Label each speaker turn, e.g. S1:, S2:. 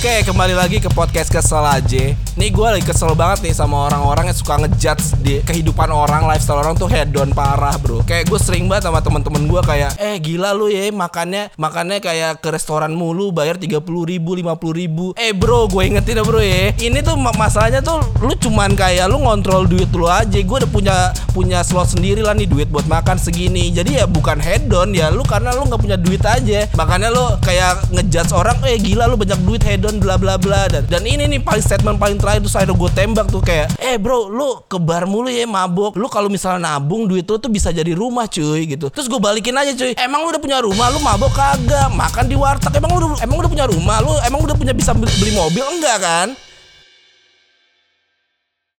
S1: Oke, kembali lagi ke podcast kesel aja. Nih gue lagi kesel banget nih sama orang-orang yang suka ngejudge di kehidupan orang, lifestyle orang tuh hedon parah, bro. Kayak gue sering banget sama temen-temen gue kayak, eh gila lu ya makannya makannya kayak ke restoran mulu, bayar tiga puluh ribu, lima puluh ribu. Eh bro, gue ingetin ya bro ya. Ini tuh ma- masalahnya tuh lu cuman kayak lu ngontrol duit lu aja. Gue udah punya punya slot sendiri lah nih duit buat makan segini. Jadi ya bukan hedon ya lu karena lu nggak punya duit aja. Makanya lu kayak ngejudge orang, eh gila lu banyak duit hedon bla bla bla dan dan ini nih paling statement paling tuh saya gue tembak tuh kayak, eh bro lu ke bar mulu ya mabok. Lu kalau misalnya nabung duit lu tuh bisa jadi rumah cuy gitu. Terus gue balikin aja cuy. Emang lu udah punya rumah, lu mabok kagak? Makan di warteg. Emang lu udah, emang udah punya rumah? Lu emang udah punya bisa beli mobil enggak kan?